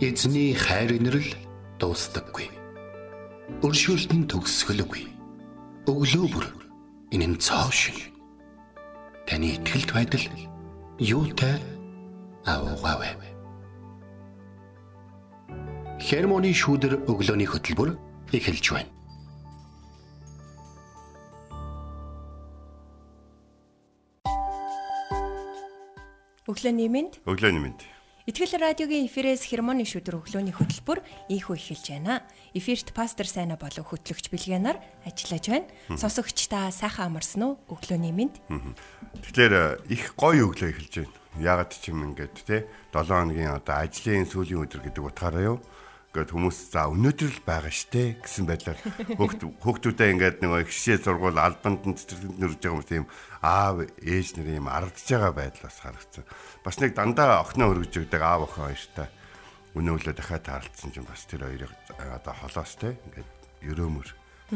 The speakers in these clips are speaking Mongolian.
Эзний хайр инрэл дуустдаггүй. Өршөөлт нь төгсгөлгүй. Өглөө бүр энэ нь цоо шиг. Таны ихтгэлд байдал юутай аавгаавэ. Хермоны шүүдэр өглөөний хөтөлбөр эхэлж байна. Өглөөний мэнд. Өглөөний мэнд. Итгэл радиогийн эфирээс хермоны шүдэр өглөөний хөтөлбөр ийхүү эхэлж байна. Эфирт пастор Сайна болон хөтлөгч Билгэнаар ажиллаж байна. Сонсогч та сайхан амарсан уу? Өглөөний мэнд. Тэгэхээр их гоё өглөө эхэлж байна. Ягаад ч юм ингээд те 7 хоногийн одоо ажлын сүүлийн өдөр гэдэг утгаараа юу? Ингээд хүмүүс за өнөөдөр л байгаа штэ гэсэн байдлаар хүүхд хүүхдүүдээ ингээд нөгөө их шишээ сургуул албанд нь цэцэрлэгт нөрж байгаа юм тийм аав ээж нэр юм ардж байгаа байдал бас харагдсан. Бас нэг дандаа охиноо өргөж өгдөг аав охин хоёртай өнөө өглөө дахиад таарлцсан чинь бас тэр хоёрыг одоо холоос те ингээд өрөөмөр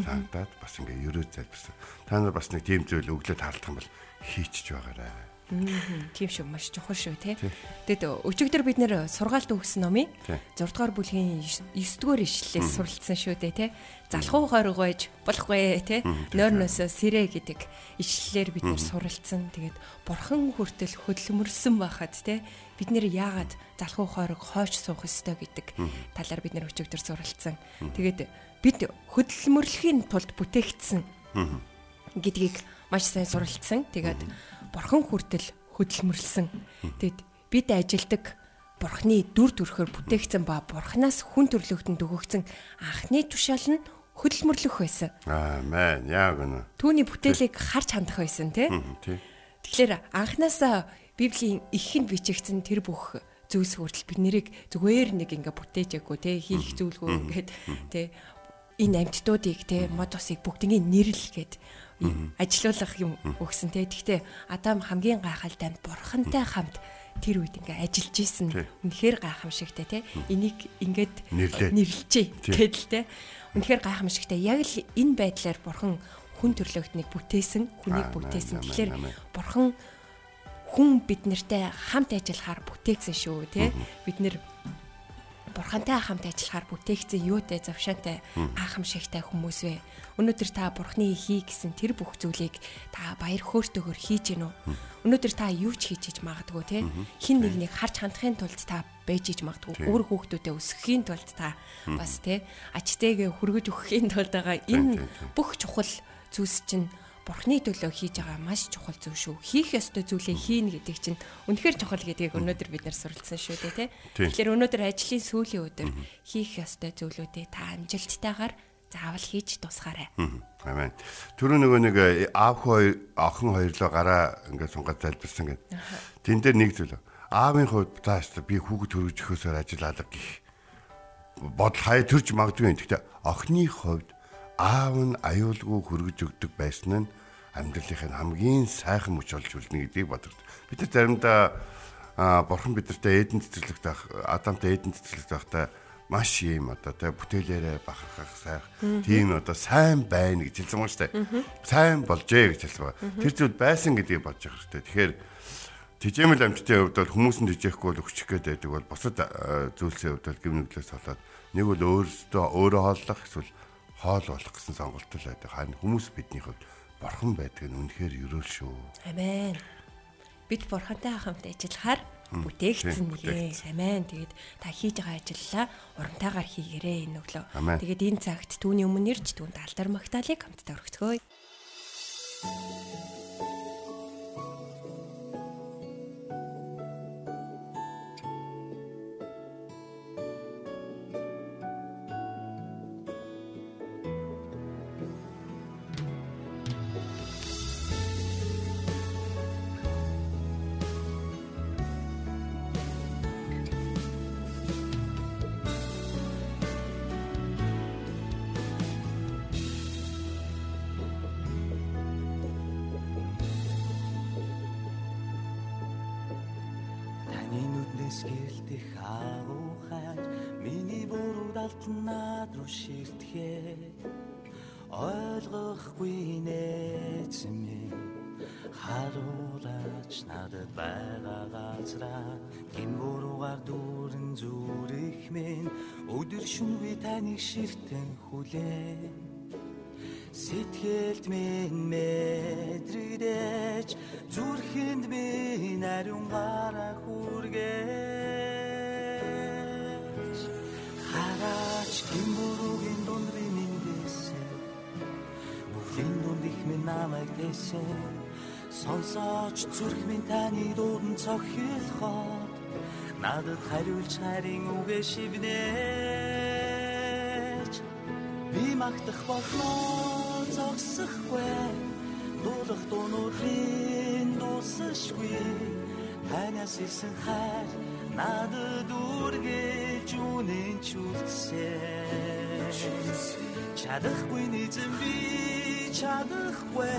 санагдаад бас ингээд өрөө залбирсан. Та нар бас нэг тийм зүйл өглөө таарлах юм бол хийчихэж байгаарай Тийм шүү маш чухал шүү тий. Тэгэд өчигдөр бид нэр сургаалт өгсөн номын 6 дугаар бүлгийн 9 дугаар ишлэлээс суралцсан шүү дээ тий. Залхуу хориг байж болохгүй тий. Нойрноос сэрэ гэдэг ишлэлээр бид нэр суралцсан. Тэгээд бурхан хүртэл хөдөлмөрлсөн байхад тий. Бид нэр яагаад залхуу хориг хойш суух ёстой гэдэг талаар бид нэр өчигдөр суралцсан. Тэгээд бид хөдөлмөрлөхийн тулд бүтээгдсэн гэдгийг маш сайн суралцсан. Тэгээд бурхан хүртэл хөдөлмөрлсөн. Тэгэд бид ажилдаг бурхны дүр төрхөөр бүтээгдсэн ба бурхнаас хүн төрлөختөнд өгөгдсөн анхны тушаал нь хөдөлмөрлөх байсан. Аамен. Яг үнэ. Түүний бүтээлийг харж хандах байсан тий. Тэгэхээр анханасаа Библийн ихэнд бичигдсэн тэр бүх зүйлс хүртэл бид нэрийг зүгээр нэг ингээ бүтээж яггүй те хийх зүйлгүй ингээд те энэ амьтдуудыг те мод усыг бүгднийг нэрлэл гээд ажилуулах юм өгсөн те. Гэхдээ Адам хамгийн гайхалтай нь бурхантай хамт тэр үед ингээ ажиллаж исэн. Үнэхээр гайхамшигтай те. Энийг ингээд нэрлэлчээ гэдэл те. Үнэхээр гайхамшигтай. Яг л энэ байдлаар бурхан хүн төрлөختнийг бүтээсэн, хүнийг бүтээсэн. Тэгэхээр бурхан хүн бид нартай хамт ажиллахаар бүтээгсэн шүү те. Бид нэр бурхантай хамт ажиллахаар бүтээгдсэн юутай завшаантай гайхамшигтай хүмүүс вэ? Өнөөдөр та бурхны хий гэсэн тэр бүх зүйлийг та баяр хөөртэйгээр хийж гинөө. Өнөөдөр та юу ч хийж иж магадгүй те. Хин нэгнийг харж хандахын тулд та байж иж магадгүй. Өөр хүүхдүүдэд өсөхийн тулд та бас те ачтайгээ хүргэж өгөхийн тулд байгаа энэ бүх чухал зүйлс чинь бурхны төлөө хийж байгаа маш чухал зүйл шүү. Хийх ёстой зүйлээ хийнэ гэдэг чинь үнэхээр чухал гэдгийг өнөөдөр бид нар суралцсан шүү дээ, тий. Тэгэхээр өнөөдөр ажлын сүүлийн өдөр хийх ёстой зүйлүүдээ та амжилттайгаар заавал хийж тусгаарай. Амен. Түрүү нөгөө нэг э, аав хоёр охин хоёрлоо гараа ингээд сунгаад залбирсан гэд. Тэн дээр нэг зүйл. Аавын хувьд тааш би хүүхэд төрөж өгөхөөсөр ажил алга гих. Бодол хай төрж магадгүй. Гэхдээ охины хувьд аав нь аюулгүй хөргөж өгдөг байсан нь амьдралынхын хамгийн сайхан мөч болж үлдэнэ гэдгийг бодогд. Бид нар заримдаа бурхан бидэртээ эдэн цэцэрлэгт адамтай эдэн цэцэрлэгт авахтаа маш юм одоо тэ бүтээлээрээ бахархах сайхан тийм одоо сайн байна гэж хэлсэн юм шүү дээ. Сайн болжээ гэж хэлсэн ба. Тэр зүйл байсан гэдгийг бодож явах хэрэгтэй. Тэгэхээр тижээмэл амьтдын хувьд бол хүмүүс нь тижээхгүй бол өччих гээд байдаг бол бусад зүйлсийн хувьд бол гимнүглээс болоод нэг бол өөрөөсөө өөрөө хооллох эсвэл хоол болох гэсэн сонголт л байдаг. Харин хүмүүс бидний хувьд бурхан байдаг нь үнэхээр ерөөл шүү. Амен. Бид бурхантай хамт ажиллахаар бүтээгдсэн нэ. Амен. Тэгээд та хийж байгаа ажиллалаа урантайгаар хийгээрэй энэ өглөө. Тэгээд энэ цагт түүний өмнө ирж түүнд алдар магтаалык хамтдаа өргөцгөөе. Эсгэлдэх агуу хайр миний бурууд алтнаад руу ширтгэе ойлгохгүй нээсэн минь харуулаач надад байгаа газраа. Гин буруугаар дүүрэн зүрх минь өдөр шүн би таныг ширтэн хүлээ Сэтгэлд минь мэдрэгдэж зүрхэнд минь ариун гараа хүргэж. Хараач гин буруугийн дунд би миньдээсээ бүхлийн дунд их минь намайг дэсэн сонсооч зүрх минь таны дуудан цохилхоод надад хариулж харин үгээ шивнэж. Би магтах болно зогсохгүй. Дуулах дуунуудын дуусашгүй. Танаас исэн хайр надад үргэлж үнэн чүлцээ. Чадахгүй нэгэн би чадахгүй.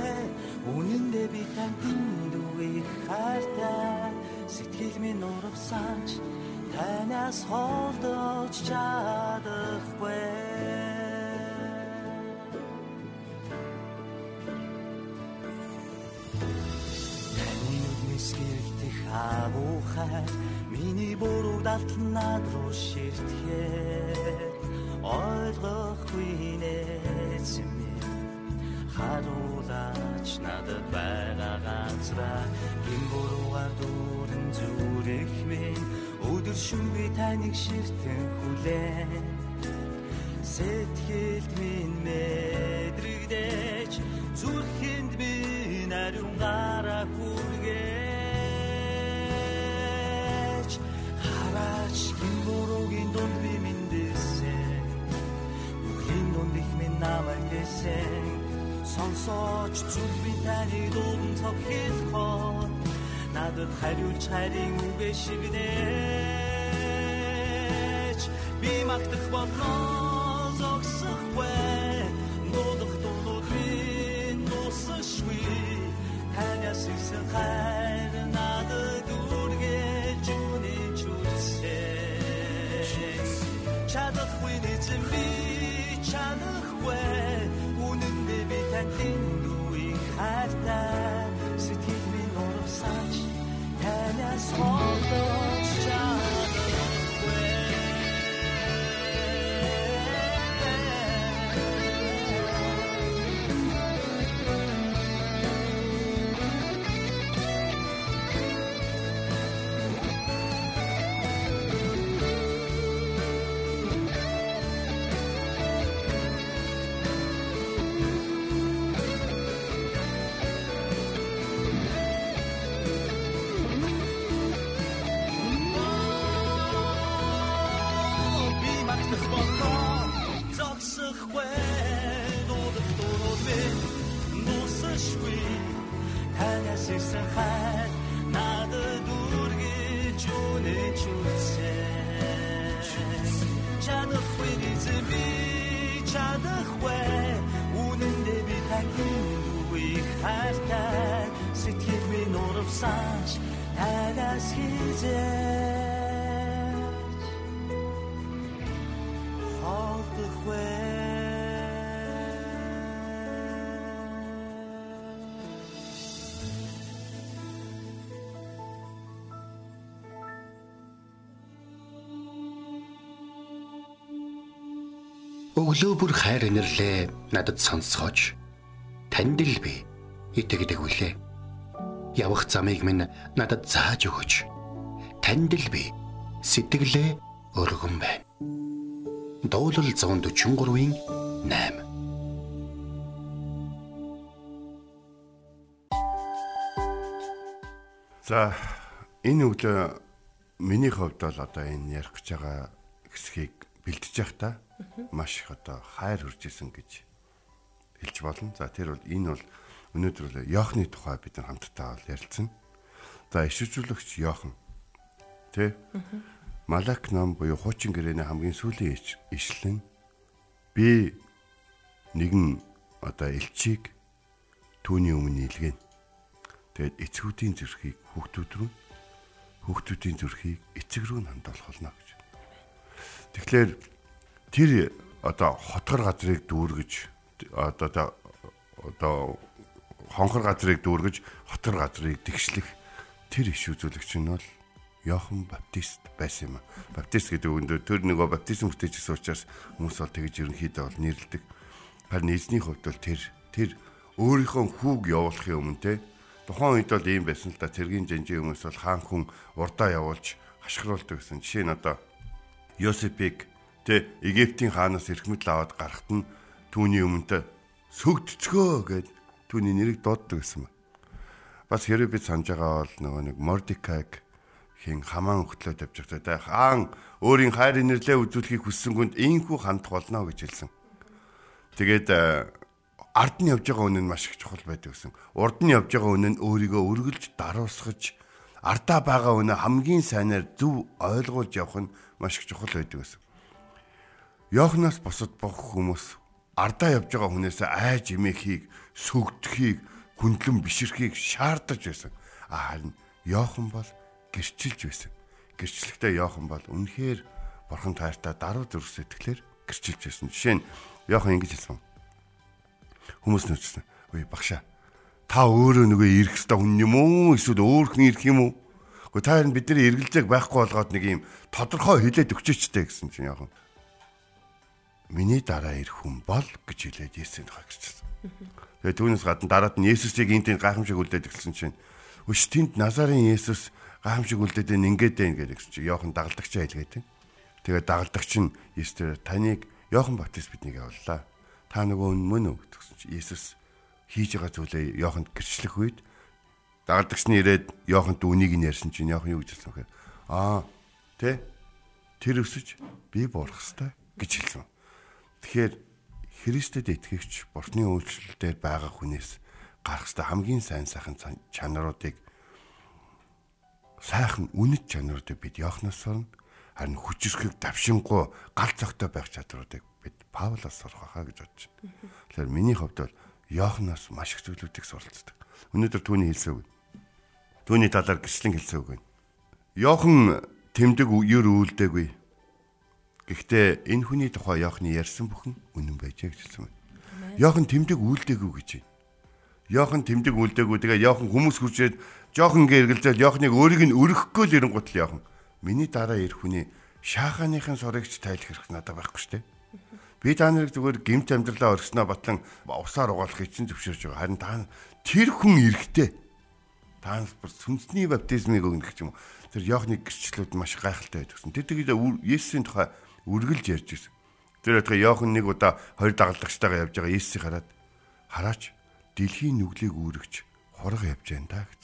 Үнэндээ би танд үеийг хайртай. Сэтгэл минь урагсаач танаас холдож чадахгүй хайр миний буруу далтнаад руу ширтгэхэд ойлгохгүй нээсэн минь. Харуулаач надад байгаа газраа. Гин буруугаар дүүрэн зүрх минь. Өдөр шүн би таныг ширтэн хүлээ сэтгэлд минь мэдрэгдэж зүрхэнд минь ариун дунд би миндээсэн бүхлийн дунд их минь намайг дэсэн сонсооч зүрх би таны дуудан цогхилхоо надад хариулж харин үгээ шигнэж би магтах болно танаас исэн хайр надад үргэж үнэж үлсээ чадахгүй эзэн би чадахгүй үнэндээ би тангийн үеийг хайртай. Сэтгэл минь уравсааж танаас хизээ Өглөө бүр хайр инэрлээ надад сонсгооч. Танд л би итгэдэг үлээ. Явах замыг минь надад зааж өгөөч. Танд л би сэтгэлээ өргөн байна. Дуулал 143-ийн 8 За энэ өглөө миний хувьд бол одоо энэ ярих гэж байгаа хэсгийг бэлтэж явахдаа маш их одоо хайр хүрж исэн гэж хэлж болно. За тэр бол энэ бол өнөөдөр бол Йохны тухай бид нар хамтдаа бол ярилцсан. За ишвэжүүлэгч Йохан тэ Малак ном буюу хуучин гэрээний хамгийн сүүлийн ишлэн би нэгэн одоо элчийг түүний өмнө илгээн. Тэгэд эцгүүдийн зүрхийг хүүхдүүд рүү хүүхдүүдийн зүрхийг эцэг рүү хандуулах болно гэж. Тэгэхээр тэр одоо хотгор газрыг дүүргэж одоо одоо хонхор газрыг дүүргэж хотор газрыг тэгшлэх тэр иш үзүүлэгч нь бол Йохан Баптист байсан юм. Баптист гэдэг үгэндээ тэр нөгөө баптизм хүртээжсэн учраас хүмүүс бол тэгж ерөнхийдөө бол нэрлдэг. Харин эзний хувьд бол тэр тэр өөрийнхөө хүүг явуулахын өмнө те тухайн үед бол ийм байсан л да тэргийн жанжийн хүмүүс бол хаан хүн урдаа явуулж хашгируулдаг гэсэн. Жишээ нь одоо Йосепиг те Египтийн хаанаас эрх мэдэл аваад гарахт нь түүний өмнөд сөгдцгөө гэд түүний нэрийг дууддаг гэсэн. Бас хэрэв бид санаж байгаа бол нөгөө нэг Мордекайг хин хамаан өгтлөө тавьж байгаа. Хаан өөрийн хайр инэрлээ үзүүлэхийг хүссэн хүнд ийхүү хандах болно гэж хэлсэн. Тэгээд э, ард нь явж байгаа үнэн маш их чухал байдаг гэсэн. Урд нь явж байгаа үнэн өөрийгөө үргэлж даруусгаж ардаа байгаа үнэ хамгийн сайнаар зөв ойлгуулж явах нь маш их чухал байдаг гэсэн. Йоханнаас бусад бүх хүмүүс ардаа явж байгаа хүнээс айж имээхийг, сүгдэхийг, хүндлэн бишрэхийг шаардаж байсан. Харин Йохан бол гэрчилж байсан. Гэрчлэгтээ Йохан бол үнэхээр бурхан таартай даруй зүрх сэтгэлээр гэрчилж байсан. Жишээ нь Йохан ингэж хэлсэн. Хүмүүс нүцсэн. Үй багшаа. Та өөрөө нөгөө ирэх хэвээр хүн юм уу? Эсвэл өөрхөн ирэх юм уу? Гэхдээ та энэ бидний эргэлзээг байхгүй болгоод нэг юм тодорхой хилээд өгчөөчтэй гэсэн чинь Йохан миний дараа ирэх хүн бол гэж хэлээд Есүсийн тухай гэрчсэн. Тэгээ түүнээс гадна дараад нь Есүсийг энэ тийм гайхамшиг үлдээд эхэлсэн чинь өш тэнд Назарын Есүс гайхамшиг үлдээд энэ ингээд байна гэдэг чинь Йохан дагалдагч айлгээд. Тэгээ дагалдагч нь Есүс таныг Йохан Баптист биднийг явууллаа. Та нөгөө мөн үү гэсэн чинь Есүс хийж байгаа зүйлээ Йоханд гэрчлэх үед дагалдагч нь ирээд Йоханд үнийг нь ярьсан чинь Йохан юу гэж хэлсэн вэ? Аа, тэ тэр өсөж би буурах хэвээр гэж хэлсэн. Тэгэхээр Христэд итгэгч бурхны үйлчлэлээр байгаа хүнээс гарах ёстой хамгийн сайн сайхан чанаруудыг сайхан үнэт чанаруудыг бид Йоханаас сурна. Харин хүчрхэг давшингуй гал цогтой байх чадруудыг бид Паулаас сурах хаа гэж бодож байна. Тэгэхээр миний хувьд бол Йоханаас маш их зүйлүүдийг суралцдаг. Өнөөдөр түүний хэлсэн үг. Түүний талаар гэрчлэн хэлсэн үг. Йохан тэмдэг юр үйлдэггүй Гэхдээ энэ хүний тухай Йохны ярьсан бүхэн үнэн байжээ гэж хэлсэн байна. Йохан тэмдэг үлдээгүү гэж байна. Йохан тэмдэг үлдээгүү. Тэгээ Йохан хүмүүс хүрчээд жоохон гэргэлзэл Йохныг өөрийг нь өргөхгүй л ирэнгуут л Йохан. Миний дараа ирэх хүний шааханыхын сурагч тайлх хэрэг надад байхгүй шүү дээ. Би та нарыг зүгээр гимт амьдралаа оргисноо батлан усаар угаалахыг чинь зөвшөөрж байгаа. Харин та тэр хүн эрэхтэй. Та сүнсний баптизмыг өгнөх юм. Тэр Йохны гэрчлүүд маш гайхалтай байдаг. Тэр тэгээд Есүсийн тухай үргэлж ярьж ирсэн. Тэр байтга Йохан нэг удаа хоёр дагалдагчтайгаа явж байгаа Иесийг хараад хараач дэлхийн нүглийг үүрэгч хурга явж байна да гэж.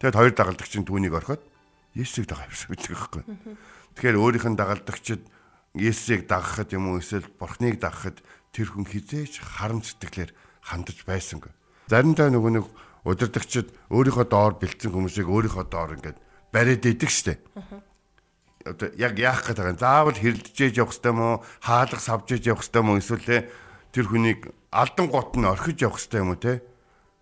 Тэгэд хоёр дагалдагч нь түүнийг орхиод явсан гэж байгаа юм. Тэгэхээр өөрийнх нь дагалдагчид Иесийг дагахад юм уу эсвэл Бурхныг дагахад тэр хүн хизээч харам сэтгэлээр хандаж байсангүй. Заримдаа нөгөө нэг удирдагчид өөрийнхөө доор бэлдсэн хүмүүсийг өөрийнхөө доор ингээд бариад идэг штэ одоо яг яах гээд байгаа юм. Заавал хэрэлдэж явах хэрэгтэй мó, хаалга савж явах хэрэгтэй мó эсвэл тэр хүнийг алдан гот нь орхиж явах хэрэгтэй юм уу те?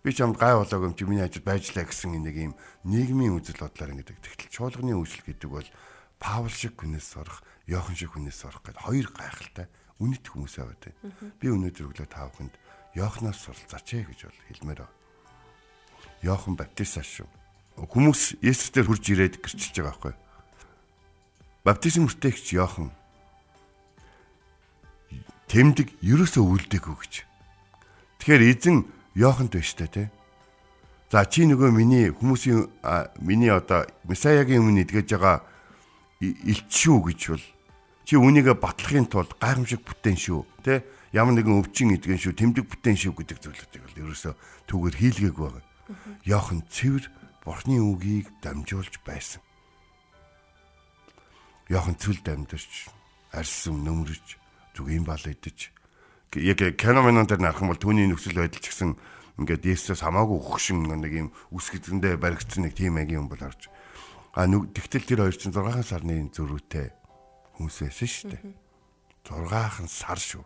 Би ч амд гай болоог юм чи миний ажил байжлаа гэсэн нэг юм нийгмийн үзэл бодлоор ингэдэг. Тэгтэл чуулганы үйлчлэл гэдэг бол Паул шиг хүнээс сурах, Йохан шиг хүнээс сурах гэдэг хоёр гайхалтай үнэт хүмүүс аваад байна. Би өнөөдөр өглөө та бүхэнд Йоханаас суралцаач ээ гэж бол хэлмээр байна. Йохан Баптист шүү. Хүмүүс Есүс дээр хурж ирээд гэрчилж байгаа байхгүй юу? Баптизм хүртээгч Йохан тэмдэг ерөөсөө үлдээгүй гэж. Тэгэхээр эзэн Йоханд байна штэ тий. За чи нөгөө миний хүмүүсийн миний одоо Месаягийн өмнө идгэж байгаа илч шүү гэж бол чи үнийгээ батлахын тулд гайхамшиг бүтээн шүү тий ямар нэгэн өвчин идгэн шүү тэмдэг бүтээн шүү гэдэг зүйлүүдийг бол ерөөсөө түүгээр хийлгээгүй байгаа. Йохан цэвэр бурхны үгийг дамжуулж байсан. Яхан цүлд амьдарч арьсам нөмрөж зүг юм бал идэж. Яг киноменон дээр нарах юм бол түүний нөхцөл байдал ч гэсэн ингээд Есүс хамаагүй хөгшин нэг юм үс гэдэндээ баригдсан нэг тийм агийн юм бол орж. А тэгтэл тэр хоёр чинь 6 сарны зөрүүтэй хүмүүс байсан шүү дээ. 6хан сар шүү.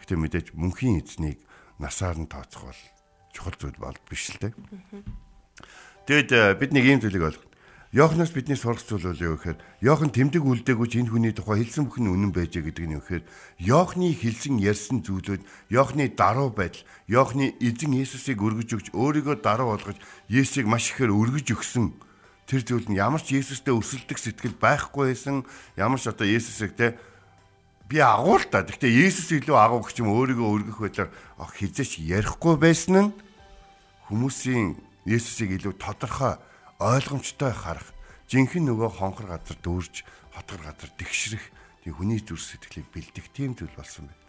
Гэтээ мэдээж мөнхийн эзнийг насаар нь тооцох бол чухал зүйл бол биш л дээ. Тэгэд бид нэг юм зүйлийг ойлгох Йоханнаас бидний сурах зүйл юу гэхээр Йохан тэмдэг үлдээгүйч энэ хүний тухай хэлсэн бүхэн үнэн байжээ гэдэг нь гэхээр Йохны хэлсэн ярьсан зүйлүүд Йохны даруй байдал, Йохны эзэн Есүсийг өргөж өгч өөрийгөө даруй болгож Есүсийг маш ихээр өргөж өгсөн тэр зүйл нь ямар ч Есүстэй өрсөлдөх сэтгэл байхгүй байсан, ямар ч одоо Есүсийг те би агуул та. Гэхдээ Есүс илүү агуу гэх юм өөрийгөө өргөх байдлаар хизээч ярихгүй байсан нь хүмүүсийн Есүсийг илүү тодорхой ойлгомжтой харах жинхэнэ нөгөө хонхор газар дүүрж хотгор газар тэгшрэх тийм хүний зүр сэтгэлийг бэлдэх тийм зүйл болсон байна.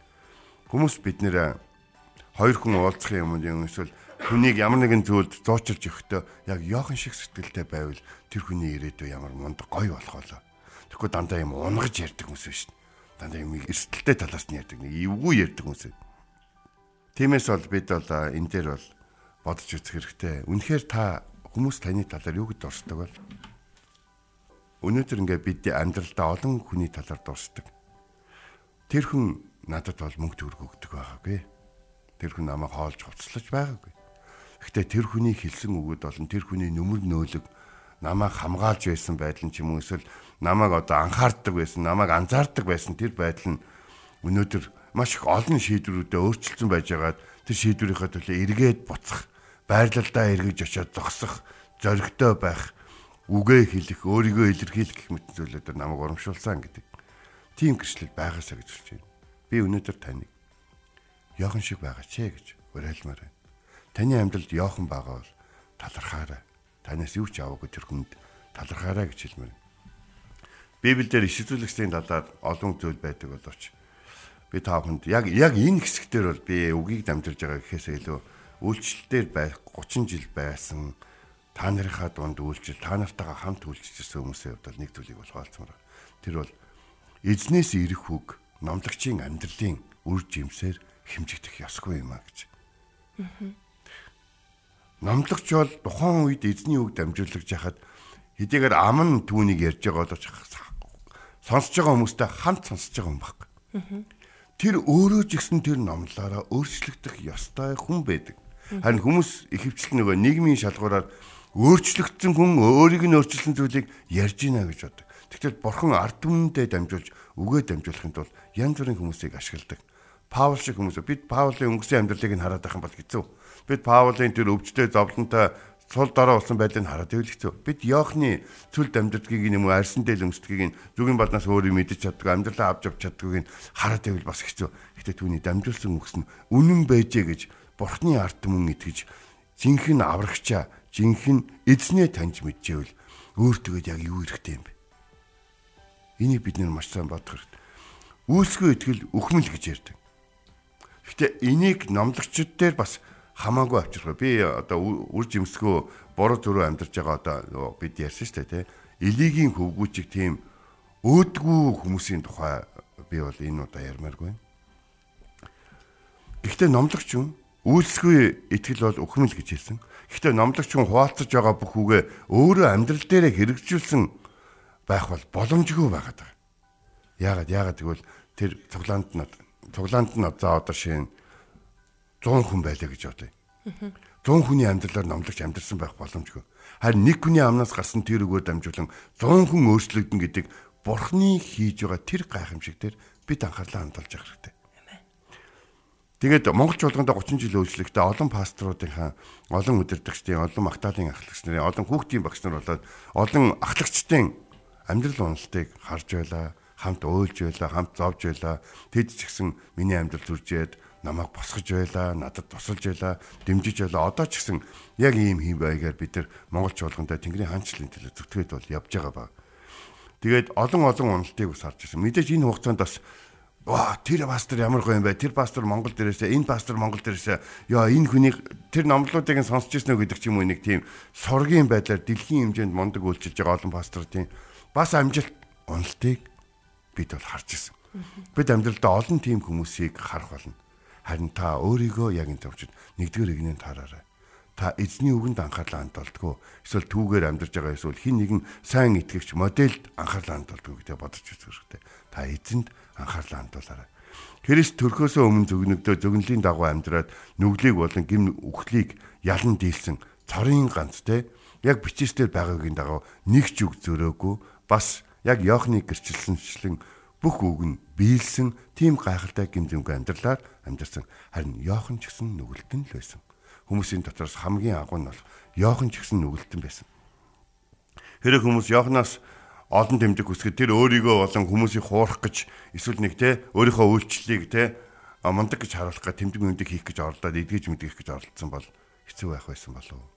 Хүмүүс бид нэр хоёр хүн уулзах юм юм эсвэл хүнийг ямар нэгэн зүйлд зуучилж өгөхдөө яг Йохан шиг сэтгэлтэй байвал тэр хүний ирээдүй ямар мундаг гоё болох болоо. Тэгэхгүй дандаа юм унгаж ярьдаг хүмүүс биш. Дандаа юм эрсдэлтэй талаас нь ярьдаг. Нэг эвгүй ярьдаг хүмүүс. Тиймээс бол бид бол энэ дээр бол бодож үзэх хэрэгтэй. Үнэхээр та Хүмүүс таны талаар юу гэж дурсдаг вэ? Өнөөдөр ингээ бид амьдралдаа олон хүний талаар дурсдаг. Тэр хүн надад бол мөнгө төгрөг өгдөг байгаагүй. Тэр хүн намайг хоолж хувцлаж байгаагүй. Гэхдээ тэр хүний хэлсэн үгүүд болон тэр хүний нүмер нөөлөг намайг хамгаалж байсан байдал нь ч юм уу эсвэл намайг одоо анхаардаг байсан, намайг анзаардаг байсан тэр байдал нь өнөөдөр маш их олон шийдвэрүүдэд өөрчлөлтсөн байжгаад тэр шийдвэрийнхээ төлөө эргээд буцах байрлалдаа эргэж очиод зогсох, зоригтой байх, үгээ хэлэх, өөрийгөө илэрхийлэх гэх мэт зүйлүүд намайг урамшуулсан гэдэг. Тийм гэрчлэл байгаасаа гэж хэлж байна. Би өнөөдөр таныг Йохан шиг байгаа ч гэж уриалмаар байна. Таны амьдралд Йохан байгаа бол талархаарай. Танаас юу ч аваагүй тэр хүнд талархаарай гэж хэлмээр. Библиэлд иш үзүүлэгчдийн талаар олон зүйл байдаг боловч би та бүхэнд яг яг энэ хэсэгтэр бол би үгийг дамжуулж байгаа гэхээсээ илүү үйлчлэлээр байх 30 жил байсан та нарынхаа дунд үйлчлэл та нартайгаа хамт үйлчлэжсэн хүмүүсийн хувьд нэг зүйлийг бол хаалцмаар. Тэр бол эзнээс ирэх үг номлогчийн амьдралын үр жимсээр хэмжигдэх ёсгүй юм а гэж. Номлогч бол тухайн үед эзний үг дамжуулж яхад хэдийгээр ам нь түүнийг ярьж байгаа боловч сонсож байгаа хүмүүстэй хамт сонсож байгаа юм баг. Тэр өөрөө ч гэсэн тэр номлолаараа өөрчлөгдөх ёстой хүн байдаг. Харин хүмүүс ихэвчлэн нөгөө нийгмийн шалгуураар өөрчлөгдсөн хүн өөрийг нь өөрчилсөн зүйлийг ярьж гинэ гэж боддог. Тэгтэл бурхан ард түмэндээ дамжуулж үгээ дамжуулахын тулд янз бүрийн хүмүүсийг ашигладаг. Паул шиг хүмүүс бид Паулын өнгөрсөн амьдралыг нь хараад байх юм бол хэцүү. Бид Паулын тэр өвчтөе зовлонтой цул дорой болсон байдлыг хараад байвал хэцүү. Бид Йохны цүл дамждгийг юм уу арьсан дээл өмсдгийг зүгийн баднаас өөрөө мэдэж чаддаг, амьдралаа авч авч чаддгийг хараад байвал бас хэцүү. Гэтэ түүний дамжуулсан үгс нь үнэн байжээ гэж бурхны арт мөн итгэж жинхэнэ аврагчаа жинхэнэ эзнээ таньж мэдчихвэл өөртөө яг юу хэрэгтэй юм бэ? Энийг бид нар маш сайн бодох хэрэгтэй. Үйлсгүй итгэл үхмэл гэж ярьдаг. Гэхдээ энийг номлогчд дээр бас хамаагүй авчрах. Би одоо үр жимсгөө буруу төрөө амьдарч байгаа одоо бид ярьсан шүү дээ тий. Элигийн хөвгүүчиг тийм өөдгүү хүмүүсийн тухай би бол энэ удаа ярмааргүй. Гэхдээ номлогч юм Үйлсгүй итгэл бол өхмөл гэж хэлсэн. Гэхдээ номлогч хүн хуваалцаж байгаа бүх үгээ өөрөө амьдрал дээрээ хэрэгжүүлсэн байх бол боломжгүй байгаад байгаа. Яагаад яагаад гэвэл тэр цуглаанд нь цуглаанд нь за одоо шин 100 хүн байлаа гэж бодъё. 100 хүний амьдралаар номлогч амьдсан байх боломжгүй. Харин нэг хүний амнаас гарсан тэр өгөөр дамжуулан 100 хүн өөрчлөгдөн гэдэг бурхны хийж байгаа тэр гайхамшиг дээр бид анхаарлаа хандуулж явах хэрэгтэй. Тэгээд Монгол чуулганд 30 жил үйлчлэхдээ олон пасторуудынхаа олон удирдагчдын олон магтаалын ахлагч нарын олон хүүхдийн багш нар болоод олон ахлагчдын амьдрал уналтыг харж байла хамт уйлж байла хамт зовж байла тэд ч гэсэн миний амьдрал зүржээд намайг босгож байла надад тусалж байла дэмжиж байла одоо ч гэсэн яг ийм хэм байгаар бид нар Монгол чуулгандаа Тэнгэрийн хаанчлалын төлөө зүтгээд бол явж байгаа ба. Тэгээд олон олон уналтыг бас харж байсан. Мэдээж энэ хугацаанд бас Ваа тэр пастор ямар гоё юм бэ? Тэр пастор Монгол дээрээсээ энэ пастор Монгол дээрээсээ яа энэ хүнийг тэр номлуудыг нь сонсч ирсэн үү гэдэг ч юм уу нэг тийм сургийн байдлаар дэлхийн хэмжээнд мундаг үйлчилж байгаа олон пасторуудын бас амжилт уналтыг бид бол харж ирсэн. Бид амьдралдаа олон тийм хүмүүсийг харах болно. Харин та өөрийгөө яг энэ төвчд нэгдүгээр игнэнд хараарай. Та эзний үгэнд анхаарлаа хандуулдаггүй. Эсвэл түүгээр амьдарч байгаа эсвэл хин нэгэн сайн итгэгч модельд анхаарлаа хандуулдаггүй гэдэг бодож үзэх хэрэгтэй. Та эзэнд анхаарлаа хандуулаарай. Христ төрхөөсөө өмнө зөвгнөгдөө зөвгөнлийн дагуу амьдраад нүглийг болон гим үхлийг ялан дийлсэн цорын ганц те яг бичээсээр байгаагийн дагав нэг ч үг зөрөөгүй бас яг Йохны гэрчилсэнчлэн бүх үг нь биелсэн тийм гайхалтай гимзэмгүй амьдралаар амьдарсан. Харин Йохан ч гэсэн нүгэлтэн л байсан. Хүмүүсийн дотроос хамгийн агуу нь бол Йохан ч гэсэн нүгэлтэн байсан. Хэрэг хүмүүс Йоханаас олон тэмдэг үсгэд тэр өөрийгөө болон хүмүүсийг хуурах гэж эсвэл нэг те өөрийнхөө үйлчлэлийг те мундаг гэж харуулах гэж тэмдэг мөндөг хийх гэж орлоод эдгэж мэдгэх гэж оролцсон бол хэцүү байх байсан болов уу?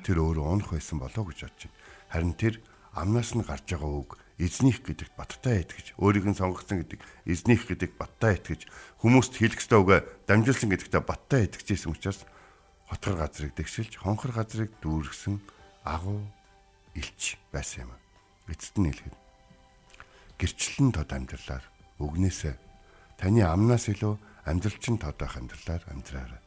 Тэр өөрөө унах байсан болов уу гэж бодож байна. Харин тэр амнаас нь гарч байгаа үг эзнийх гэдэгт баттай итгэж өөрийг нь сонгогдсон гэдэг эзнийх гэдэг баттай итгэж хүмүүст хэлэх ёстой үгэ дамжуулсан гэдэгтээ баттай итгэжсэн учраас хотгор газрыг дэгшилж хонхор газрыг дүүргсэн агуу илч байсан юм. Эцэст нь хэлэхэд гэрчлэн тод амьдралаар өгнөөсөө таны амнаас илүү амьдралчин тодох амьдралаар амьдраарай.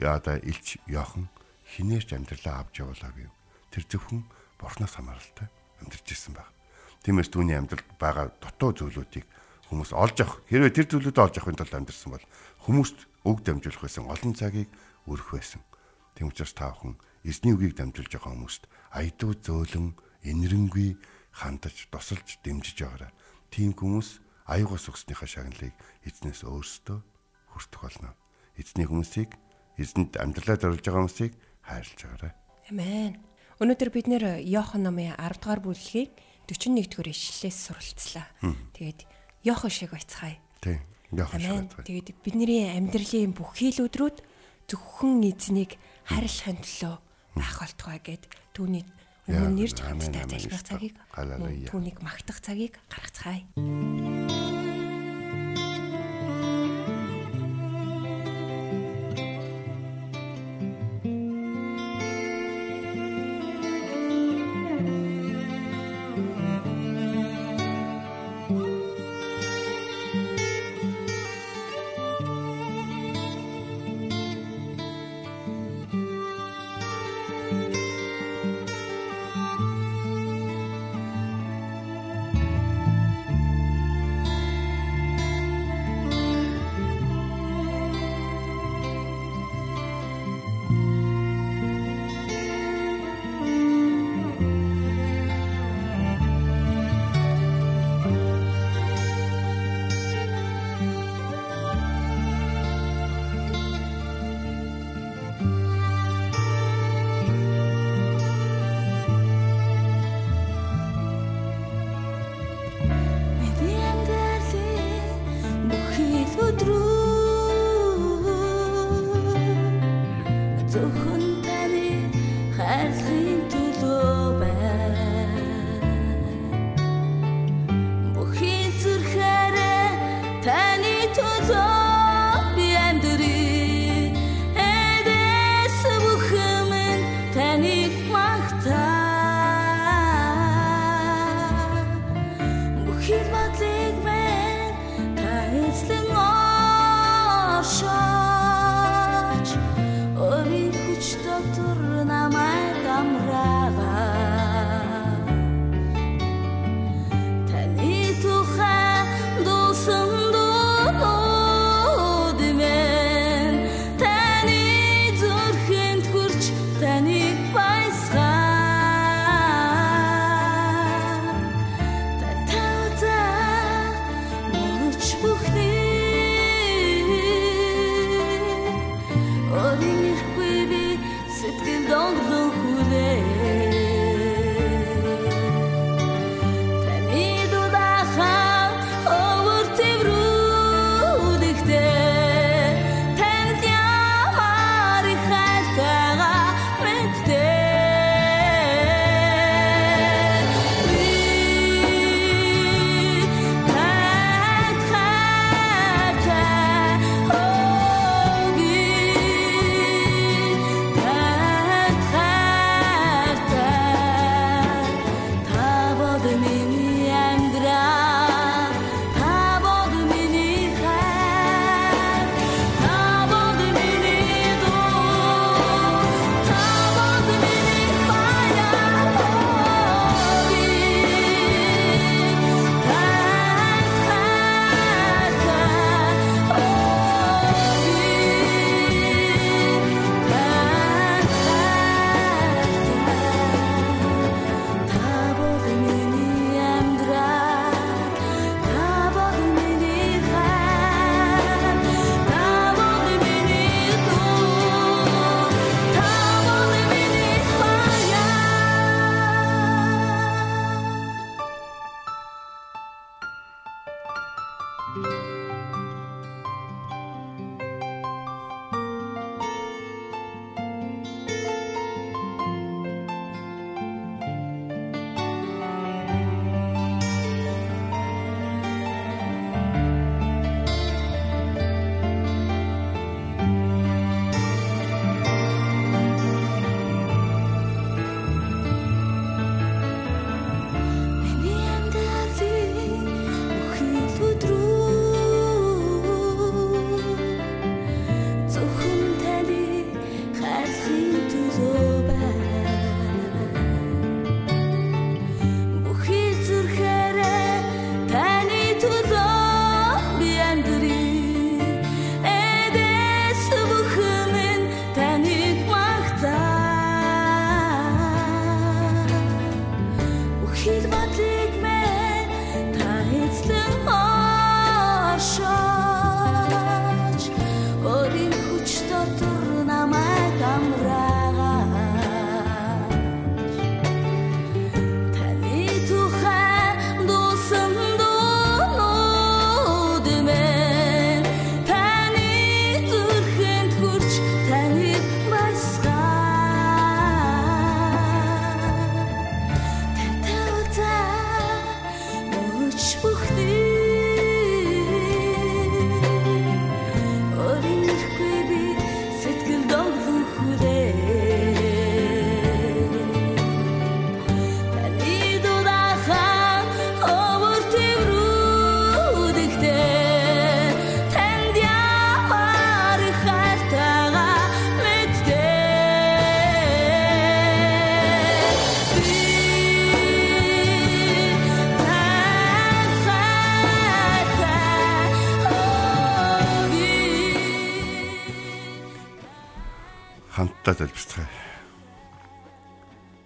Яада илч Йохан хинээрч амьдралаа авч явуулаагүй. Тэр зөвхөн бурхнаас хамааралтай амьдарч ирсэн баг. Тиймээс түүний амьдралд байгаа дутуу зүйлүүдийг хүмүүс олж авах. Хэрвээ тэр зүйлүүдээ олж авахын тулд амьдарсан бол хүмүүст үг дамжуулах байсан олон цагийг өрөх байсан. Тэм учраас та бүхэн эзний үгийг дамжуулж байгаа хүмүүст айдуу зөөлөн энэрэнгүй хандаж тусалж дэмжиж байгаарай. Тийм хүмүүс аюугаас өгснийхаа шагналыг эзнээс өөрсдөө хүртэх болно. Эзний хүмүүсийг эзэнд амьдралаа зориулж байгаа хүмүүсийг хайрлаж байгаарай. Амен. Өнөөдөр бид нэр Иохан номын 10 дугаар бүлгийг 41 дугаар ишлэлээс суралцлаа. Тэгээд Иохан шиг байцгаая. Тийм. Иохан шиг байцгаая. Тэгээд бидний амьдралын бүх хийлүүдрүүд зөвхөн эзнийг хайрлахын төлөө байх болтугай гэд түүний өмнө нэрж хамтдаа залбирах цагийг түүнийг магтах цагийг гаргацгаая.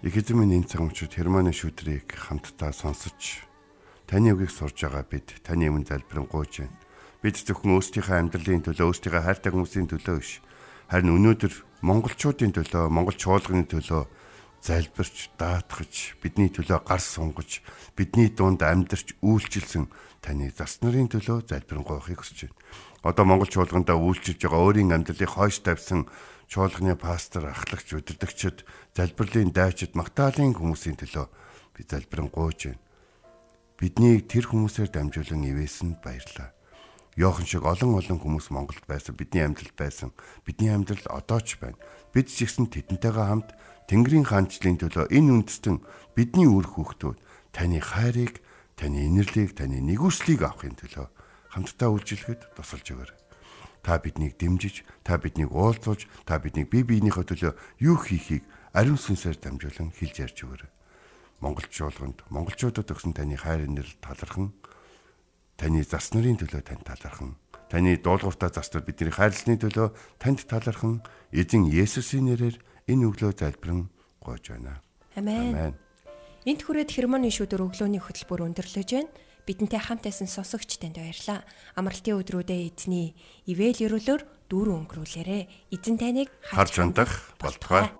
Их эзэмийн энэ цаг мөчид Германы шүдрийг хамтдаа сонсож таны үгийг сурж байгаа бид таны өмнө залбирanгуйж байна. Бид зөвхөн өөрсдийнхөө амьдралын төлөө, өөрсдийнхөө хайртай хүмүүсийн төлөө биш, харин өнөөдөр монголчуудын төлөө, монгол чуулганы төлөө залбирч, даатгаж, бидний төлөө гар сунгаж, бидний дунд амьдарч үйлчилсэн таны зас нарын төлөө залбирanгуйхыг хүсэж байна. Одоо монгол чуулгандаа үйлчилж байгаа өөрийн амьдралыг хойш тавьсан чуулганы пастор, ахлагч, удирдагчид, залбирлын дайчид, магтаалын хүмүүсийн төлөө би залбирanгуйж байна. Биднийг тэр хүмүүсээр дамжуулан ивэсэнд баярлаа. Йохан шиг олон олон хүмүүс Монголд байсан, бидний амьдралд байсан. Бидний амьдрал одоо ч байна. Бид ч ихсэн тэдэнтэйгээ хамт Тэнгэрийн хаанчлалын төлөө энэ үндэстэн бидний үр хүүхдүүд таны хайрыг, таны инэрлийг, таны нэгүслийг авахын төлөө хамтдаа үйлчлэхэд тусалж өгөөр. Та биднийг дэмжиж, та биднийг уулзуулж, та биднийг бие биенийхээ төлөө юу хийхийг ариун сүнсээр дамжуулан хэлж ярьж өгөөр. Монголч шуулганд монголчуудад өгсөн таны хайр инэрл талархан таны зас нарын төлөө тань талархан таны дуулууртаа застал бидний хайрлсны төлөө танд талархан эзэн Есүсийн нэрээр энэ өглөө залбирэн гойж байна. Амен. Энт хүрээд хермоны шүдэр өглөөний хөтөлбөр өндөрлөж байна. Бидэнтэй хамт байсан сонсогч танд баярлаа. Амралтын өдрүүдэд эзний ивэл өрөөлөөр дүүрэн өнгөрүүлээрэ. Эзэн таныг харж хандах болтугай.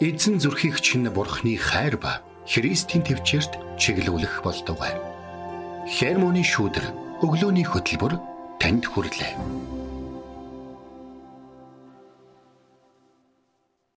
Эзэн зүрхийг чинь бурхны хайр ба Христийн төвчөрт чиглүүлэх болтугай. Хермоны шүдэр өглөөний хөтөлбөр танд хүрэлээ.